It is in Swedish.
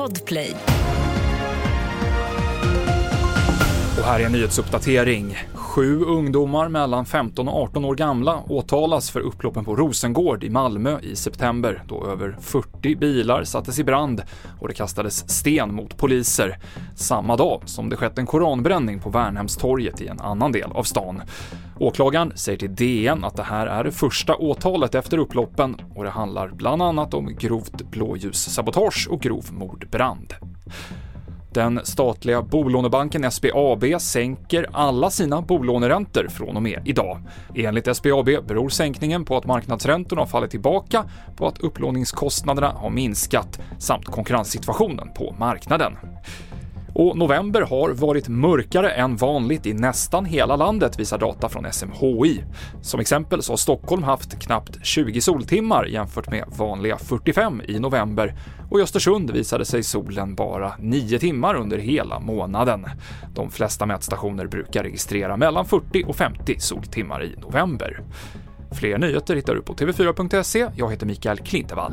Podplay. Och här är en nyhetsuppdatering. Sju ungdomar mellan 15 och 18 år gamla åtalas för upploppen på Rosengård i Malmö i september då över 40 bilar sattes i brand och det kastades sten mot poliser samma dag som det skett en koranbränning på Värnhemstorget i en annan del av stan. Åklagaren säger till DN att det här är det första åtalet efter upploppen och det handlar bland annat om grovt blåljussabotage och grov mordbrand. Den statliga bolånebanken SBAB sänker alla sina bolåneräntor från och med idag. Enligt SBAB beror sänkningen på att marknadsräntorna har fallit tillbaka, på att upplåningskostnaderna har minskat samt konkurrenssituationen på marknaden. Och november har varit mörkare än vanligt i nästan hela landet visar data från SMHI. Som exempel så har Stockholm haft knappt 20 soltimmar jämfört med vanliga 45 i november och i Östersund visade sig solen bara 9 timmar under hela månaden. De flesta mätstationer brukar registrera mellan 40 och 50 soltimmar i november. Fler nyheter hittar du på tv4.se. Jag heter Mikael Klintevall.